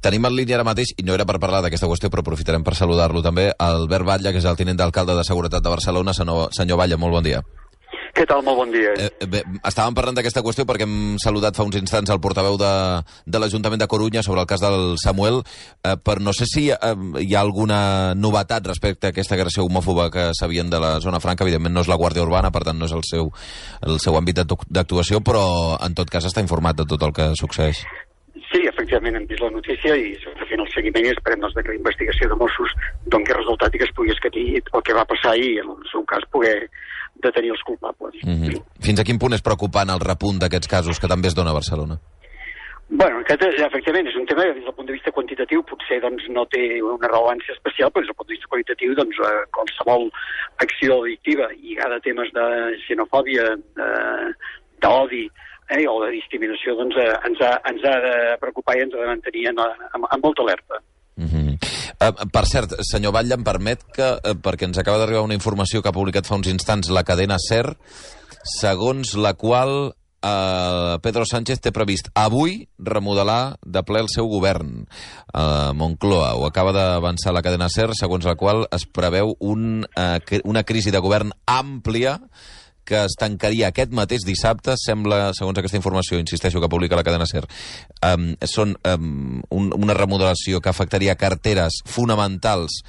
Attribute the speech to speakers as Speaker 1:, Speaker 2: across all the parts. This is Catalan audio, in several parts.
Speaker 1: Tenim en línia ara mateix, i no era per parlar d'aquesta qüestió, però aprofitarem per saludar-lo també, Albert Batlle, que és el tinent d'alcalde de Seguretat de Barcelona. Senyor, senyor Batlle, molt bon dia.
Speaker 2: Què tal? Molt bon dia.
Speaker 1: Eh, bé, estàvem parlant d'aquesta qüestió perquè hem saludat fa uns instants el portaveu de, de l'Ajuntament de Corunya sobre el cas del Samuel, eh, però no sé si eh, hi ha alguna novetat respecte a aquesta agressió homòfoba que sabien de la zona franca. Evidentment no és la Guàrdia Urbana, per tant no és el seu, el seu àmbit d'actuació, però en tot cas està informat de tot el que succeeix.
Speaker 2: Efectivament, hem vist la notícia i s'està fent el seguiment i esperem doncs, que la investigació de Mossos doni resultat i que es pugui escatir el que va passar i, en el seu cas, poder detenir els culpables.
Speaker 1: Mm -hmm. Fins a quin punt és preocupant el repunt d'aquests casos que també es dona a Barcelona?
Speaker 2: Bueno, aquest, efectivament, és un tema que des del punt de vista quantitatiu potser doncs, no té una rellevància especial, però des del punt de vista qualitatiu doncs, eh, qualsevol acció addictiva lligada a temes de xenofòbia, d'odi, eh, o de discriminació doncs, eh, ens, ha, ens ha de preocupar i ens ha de mantenir en, en, en molta alerta.
Speaker 1: Mm -hmm. uh, per cert, senyor Batlle, em permet que, uh, perquè ens acaba d'arribar una informació que ha publicat fa uns instants la cadena SER, segons la qual uh, Pedro Sánchez té previst avui remodelar de ple el seu govern a uh, Moncloa. Ho acaba d'avançar la cadena SER, segons la qual es preveu un, uh, una crisi de govern àmplia que es tancaria aquest mateix dissabte, sembla, segons aquesta informació, insisteixo, que publica la cadena SER, um, són um, un, una remodelació que afectaria carteres fonamentals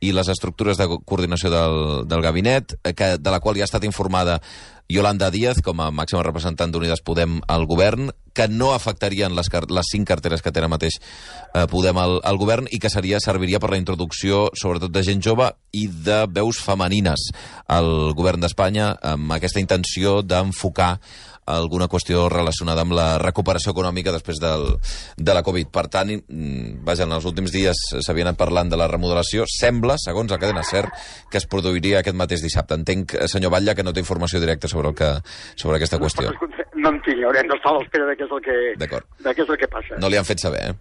Speaker 1: i les estructures de coordinació del, del gabinet, eh, que, de la qual ja ha estat informada Yolanda Díaz, com a màxima representant d'Unides Podem al govern, que no afectarien les, les cinc carteres que té ara mateix eh, Podem al, al govern i que seria serviria per la introducció, sobretot de gent jove i de veus femenines al govern d'Espanya, amb aquesta intenció d'enfocar alguna qüestió relacionada amb la recuperació econòmica després del, de la Covid. Per tant, mm, vaja, en els últims dies s'havia anat parlant de la remodelació. Sembla, segons la cadena CER, que es produiria aquest mateix dissabte. Entenc, senyor Batlle, que no té informació directa sobre, el que, sobre aquesta qüestió.
Speaker 2: No en tinc, haurem d'estar a l'espera de què és el que, de què és el que passa.
Speaker 1: No li han fet saber, eh?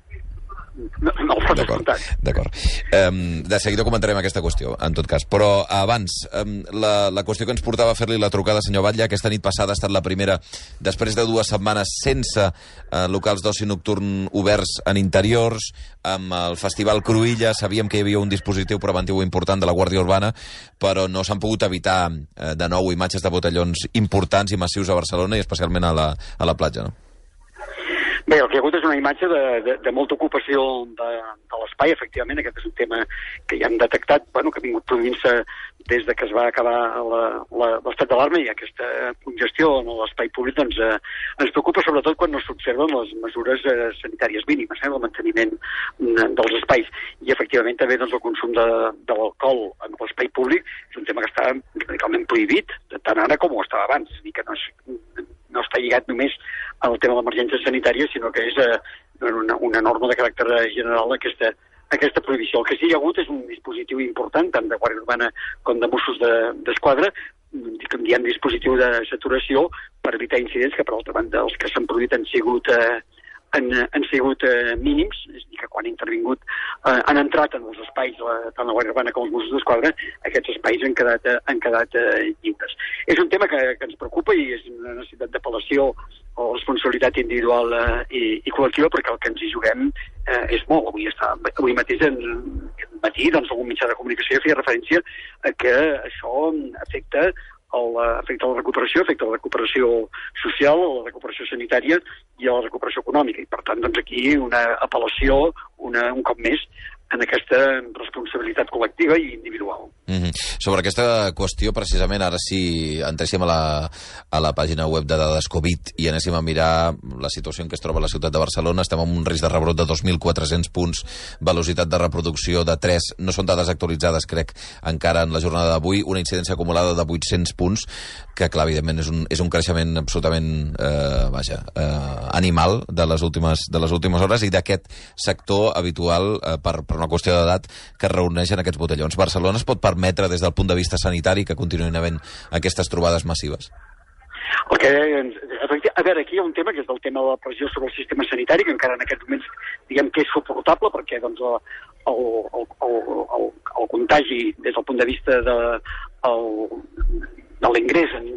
Speaker 2: No, no el
Speaker 1: D'acord, d'acord. Um, de seguida comentarem aquesta qüestió, en tot cas. Però abans, um, la, la qüestió que ens portava a fer-li la trucada, senyor Batlle, aquesta nit passada ha estat la primera, després de dues setmanes sense uh, locals d'oci nocturn oberts en interiors, amb el Festival Cruïlla, sabíem que hi havia un dispositiu preventiu important de la Guàrdia Urbana, però no s'han pogut evitar uh, de nou imatges de botellons importants i massius a Barcelona i especialment a la, a la platja, no?
Speaker 2: Bé, el que hi ha hagut és una imatge de, de, de molta ocupació de, de l'espai, efectivament, aquest és un tema que ja hem detectat, bueno, que ha vingut produint-se des de que es va acabar l'estat d'alarma i aquesta congestió en l'espai públic doncs, eh, ens preocupa sobretot quan no s'observen les mesures eh, sanitàries mínimes, eh, el manteniment dels espais. I efectivament també doncs, el consum de, de l'alcohol en l'espai públic és un tema que està radicalment prohibit, tant ara com ho estava abans, dir, que no és, no està lligat només al tema de l'emergència sanitària, sinó que és eh, una, una norma de caràcter general aquesta, aquesta prohibició. El que sí que hi ha hagut és un dispositiu important, tant de Guàrdia Urbana com de Mossos d'Esquadra, de, com diem dispositiu de saturació per evitar incidents que, per altra banda, els que s'han produït han sigut eh, han, han sigut eh, mínims, és a dir, que quan han intervingut eh, han entrat en els espais, la, tant la Guàrdia Urbana com els Mossos d'Esquadra, aquests espais han quedat, eh, han quedat eh, lliures. És un tema que, que ens preocupa i és una necessitat d'apel·lació o responsabilitat individual eh, i, i col·lectiva perquè el que ens hi juguem eh, és molt. Avui, està, avui mateix, en, en matí, doncs, algun mitjà de comunicació feia referència a que això afecta el, afecta la recuperació, afecta la recuperació social, la recuperació sanitària i la recuperació econòmica. I, per tant, doncs aquí una apel·lació, una, un cop més, en aquesta responsabilitat col·lectiva i individual.
Speaker 1: Mm -hmm. Sobre aquesta qüestió, precisament, ara si entréssim a la, a la pàgina web de dades Covid i anéssim a mirar la situació en què es troba la ciutat de Barcelona, estem amb un risc de rebrot de 2.400 punts, velocitat de reproducció de 3, no són dades actualitzades, crec, encara en la jornada d'avui, una incidència acumulada de 800 punts, que, clar, evidentment, és un, és un creixement absolutament, eh, vaja, eh, animal de les últimes, de les últimes hores i d'aquest sector habitual eh, per, per una qüestió d'edat que reuneixen aquests botellons. Barcelona es pot permetre des del punt de vista sanitari que continuïn havent aquestes trobades massives?
Speaker 2: El que, a veure, aquí hi ha un tema que és el tema de la pressió sobre el sistema sanitari, que encara en aquests moments diguem que és suportable, perquè doncs, el, el, el, el, el contagi des del punt de vista de, el, de l'ingrés en,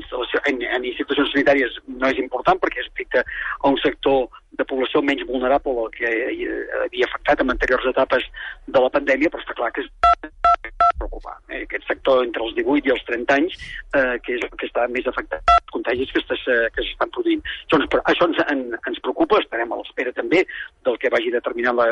Speaker 2: en, en institucions sanitàries no és important perquè afecta a un sector de població menys vulnerable que havia afectat en anteriors etapes de la pandèmia, però està clar que és preocupar. Eh? Aquest sector entre els 18 i els 30 anys, eh, que és el que està més afectat els contagis que, que s'estan produint. Això, ens, això ens, en, ens preocupa, estarem a l'espera també del que vagi determinar la,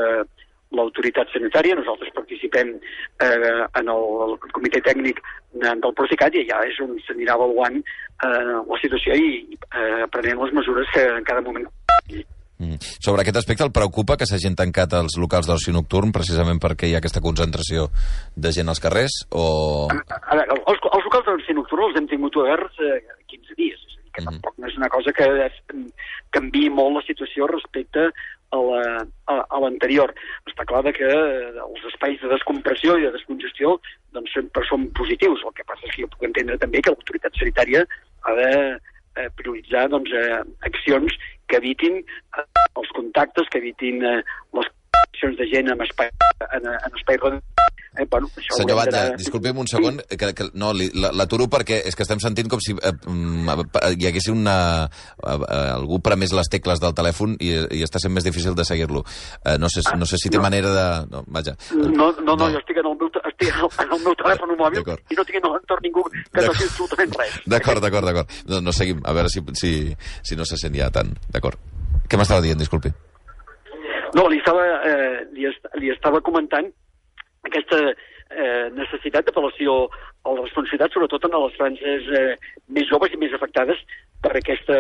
Speaker 2: l'autoritat sanitària, nosaltres participem eh, en el, el comitè tècnic del Procicat i allà és on s'anirà avaluant eh, la situació i eh, prenent les mesures que en cada moment
Speaker 1: Mm. Sobre aquest aspecte, el preocupa que s'hagin tancat els locals d'oci nocturn precisament perquè hi ha aquesta concentració de gent als carrers? O...
Speaker 2: A, a veure, els, els locals d'oci nocturn els hem tingut oberts eh, 15 dies, és a dir, que mm -hmm. tampoc no és una cosa que canvi molt la situació respecte a l'anterior. Està clar que eh, els espais de descompressió i de descongestió doncs, sempre són positius. El que passa és que jo puc entendre també que l'autoritat sanitària ha de eh, prioritzar doncs, eh, accions que evitin eh, els contactes, que evitin eh, les accions de gent en espai, en, en espai
Speaker 1: Eh, bueno, això Senyor Batlle, de... disculpi'm un segon, sí. que, que, no, l'aturo perquè és que estem sentint com si eh, mm, hi hagués una... Eh, eh, algú premés les tecles del telèfon i, i està sent més difícil de seguir-lo. Eh, no, sé, no sé si té no. manera de... No, vaja.
Speaker 2: No, no, no, no, jo estic en el meu, estic en el meu telèfon mòbil i no tinc en l'entorn ningú que no sé absolutament res.
Speaker 1: D'acord, d'acord, d'acord. No, no seguim, a veure si, si, si no se sent ja tant. D'acord. Què m'estava dient, disculpi?
Speaker 2: No, li estava, eh, li, est li estava comentant aquesta eh, necessitat d'apel·lació a la responsabilitat, sobretot en les franges eh, més joves i més afectades per aquesta,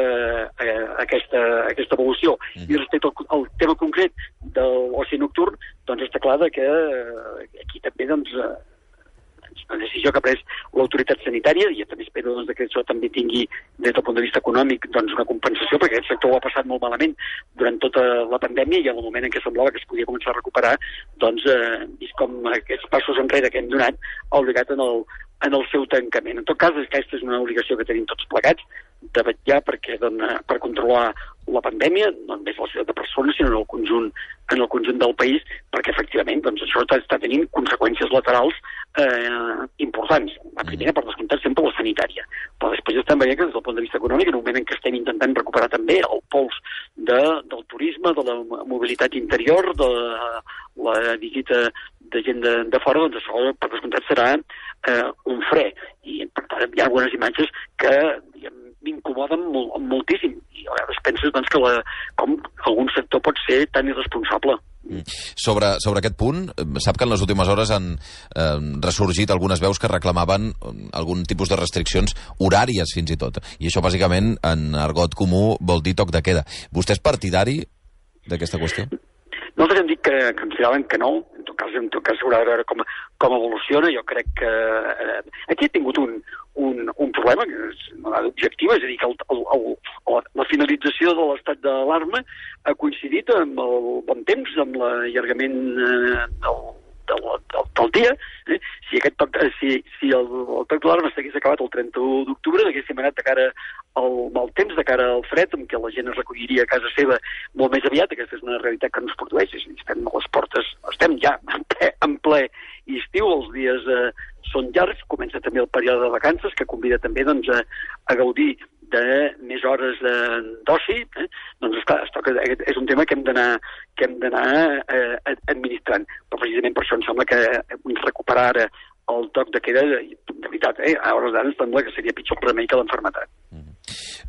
Speaker 2: eh, aquesta, aquesta evolució. Mm. I respecte al, al tema concret de l'oci nocturn, doncs està clar que eh, aquí també doncs, eh, una decisió que ha pres l'autoritat sanitària, i també espero doncs, que això també tingui, des del punt de vista econòmic, doncs, una compensació, perquè aquest sector ho ha passat molt malament durant tota la pandèmia i en el moment en què semblava que es podia començar a recuperar, doncs, eh, vist com aquests passos enrere que hem donat ha obligat en el, en el seu tancament. En tot cas, aquesta és una obligació que tenim tots plegats, de vetllar perquè, dona, per controlar la pandèmia, no només la ciutat de persones, sinó en el conjunt, en el conjunt del país, perquè efectivament doncs, això està, està tenint conseqüències laterals eh, importants. La mm. primera, per descomptat, sempre la sanitària. Però després estem veient que des del punt de vista econòmic, en un moment en què estem intentant recuperar també el pols de, del turisme, de la mobilitat interior, de la visita de gent de, de fora, doncs això, per descomptat, serà eh, un fre. I, per tant, hi ha algunes imatges que m'incomoden molt, moltíssim. I a vegades penses doncs, que la, com algun sector pot ser tan irresponsable.
Speaker 1: Mm. Sobre, sobre aquest punt, sap que en les últimes hores han eh, ressorgit algunes veus que reclamaven eh, algun tipus de restriccions horàries, fins i tot. I això, bàsicament, en argot comú, vol dir toc de queda. Vostè és partidari d'aquesta qüestió?
Speaker 2: Nosaltres hem dit que, que consideraven que no, en tot cas, s'haurà de veure com, com evoluciona. Jo crec que eh, aquí he tingut un, un, un problema objectiu, és a dir, que el, el, el, la finalització de l'estat d'alarma ha coincidit amb el bon temps, amb l'allargament eh, del, del, del, del dia. Eh? Si, aquest toc, si, si el, el toc d'alarma s'hagués acabat el 31 d'octubre, haguéssim anat de cara al mal temps, de cara al fred, en què la gent es recolliria a casa seva molt més aviat. Aquesta és una realitat que no es produeix. És dir, estem a les portes, estem ja en ple, en ple estiu, els dies eh, són llargs, comença també el període de vacances, que convida també doncs, a, a gaudir de més hores d'oci, eh? doncs esclar, es toca, és un tema que hem d'anar que hem d'anar eh, administrant. Però precisament per això em sembla que recuperar ara el toc de queda, de, veritat, eh, a hores d'ara em sembla que seria pitjor el remei que l'enfermetat.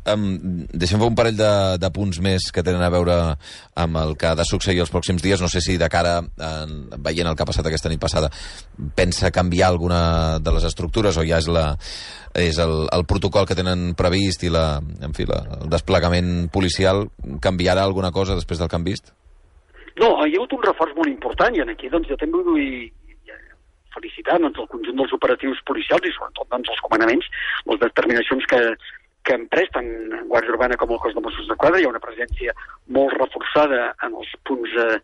Speaker 1: Um, deixem fer un parell de, de punts més que tenen a veure amb el que ha de succeir els pròxims dies. No sé si de cara, en, veient el que ha passat aquesta nit passada, pensa canviar alguna de les estructures o ja és, la, és el, el protocol que tenen previst i la, en fi, la, el desplegament policial canviarà alguna cosa després del que han vist?
Speaker 2: No, hi ha hagut un reforç molt important i aquí doncs, jo també vull felicitar doncs, el conjunt dels operatius policials i sobretot doncs, els comandaments, les determinacions que, que han pres tant Guàrdia Urbana com el cos de Mossos de Quadra. Hi ha una presència molt reforçada en els punts eh,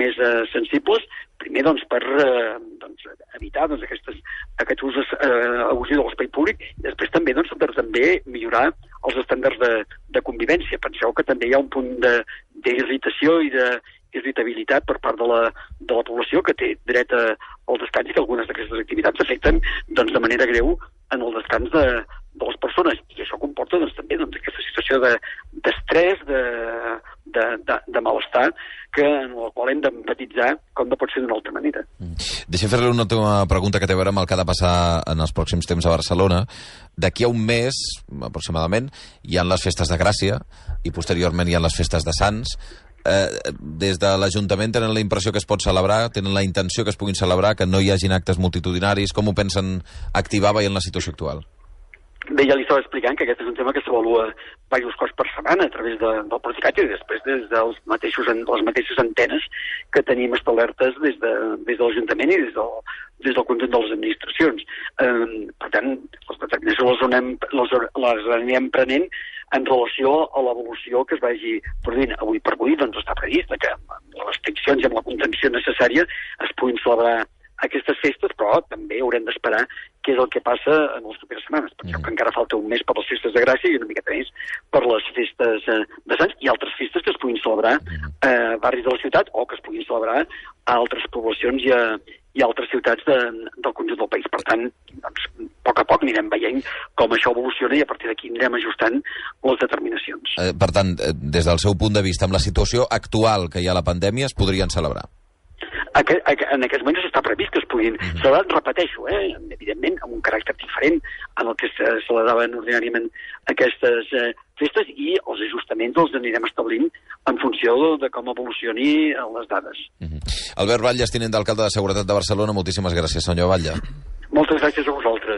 Speaker 2: més eh, sensibles, primer doncs, per eh, doncs, evitar doncs, aquestes, aquests usos eh, abusius de l'espai públic i després també doncs, per també millorar els estàndards de, de convivència. Penseu que també hi ha un punt d'irritació i de irritabilitat per part de la, de la població que té dret a, als descans i que algunes d'aquestes activitats afecten doncs, de manera greu en el descans de, de les persones això comporta situació d'estrès, de, de, de, de, malestar, que, en la qual hem d'empatitzar com no pot ser d'una altra manera. Mm.
Speaker 1: Deixa fer-li una última pregunta que té a veure amb el que ha de passar en els pròxims temps a Barcelona. D'aquí a un mes, aproximadament, hi han les festes de Gràcia i posteriorment hi han les festes de Sants. Eh, des de l'Ajuntament tenen la impressió que es pot celebrar, tenen la intenció que es puguin celebrar, que no hi hagin actes multitudinaris. Com ho pensen activar veient la situació actual?
Speaker 2: Bé, ja li estava explicant que aquest és un tema que s'avalua diversos cops per setmana a través de, del Procicat i després des dels mateixos, les mateixes antenes que tenim establertes des de, des de l'Ajuntament i des del, des del conjunt de les administracions. Eh, per tant, les determinacions les, anem, les, les anem prenent en relació a l'evolució que es vagi produint. Avui per avui doncs, està previst que amb les restriccions i amb la contenció necessària es puguin celebrar aquestes festes, però també haurem d'esperar què és el que passa en les properes setmanes, perquè mm. que encara falta un mes per les festes de Gràcia i una miqueta més per les festes eh, de Sants i altres festes que es puguin celebrar a eh, barris de la ciutat o que es puguin celebrar a altres poblacions i a, i a altres ciutats de, del conjunt del país. Per tant, doncs, a poc a poc anirem veient com això evoluciona i a partir d'aquí anirem ajustant les determinacions.
Speaker 1: Eh, per tant, eh, des del seu punt de vista, amb la situació actual que hi ha a la pandèmia, es podrien celebrar?
Speaker 2: En aquests moments està previst que es puguin mm celebrar, repeteixo, eh, evidentment, amb un caràcter diferent en el que se celebraven ordinàriament aquestes eh, festes i els ajustaments els anirem establint en funció de, de com evolucioni les dades. Mm
Speaker 1: -hmm. Albert Batlle, tinent d'alcalde de Seguretat de Barcelona, moltíssimes gràcies, senyor Batlle.
Speaker 2: Moltes gràcies a vosaltres.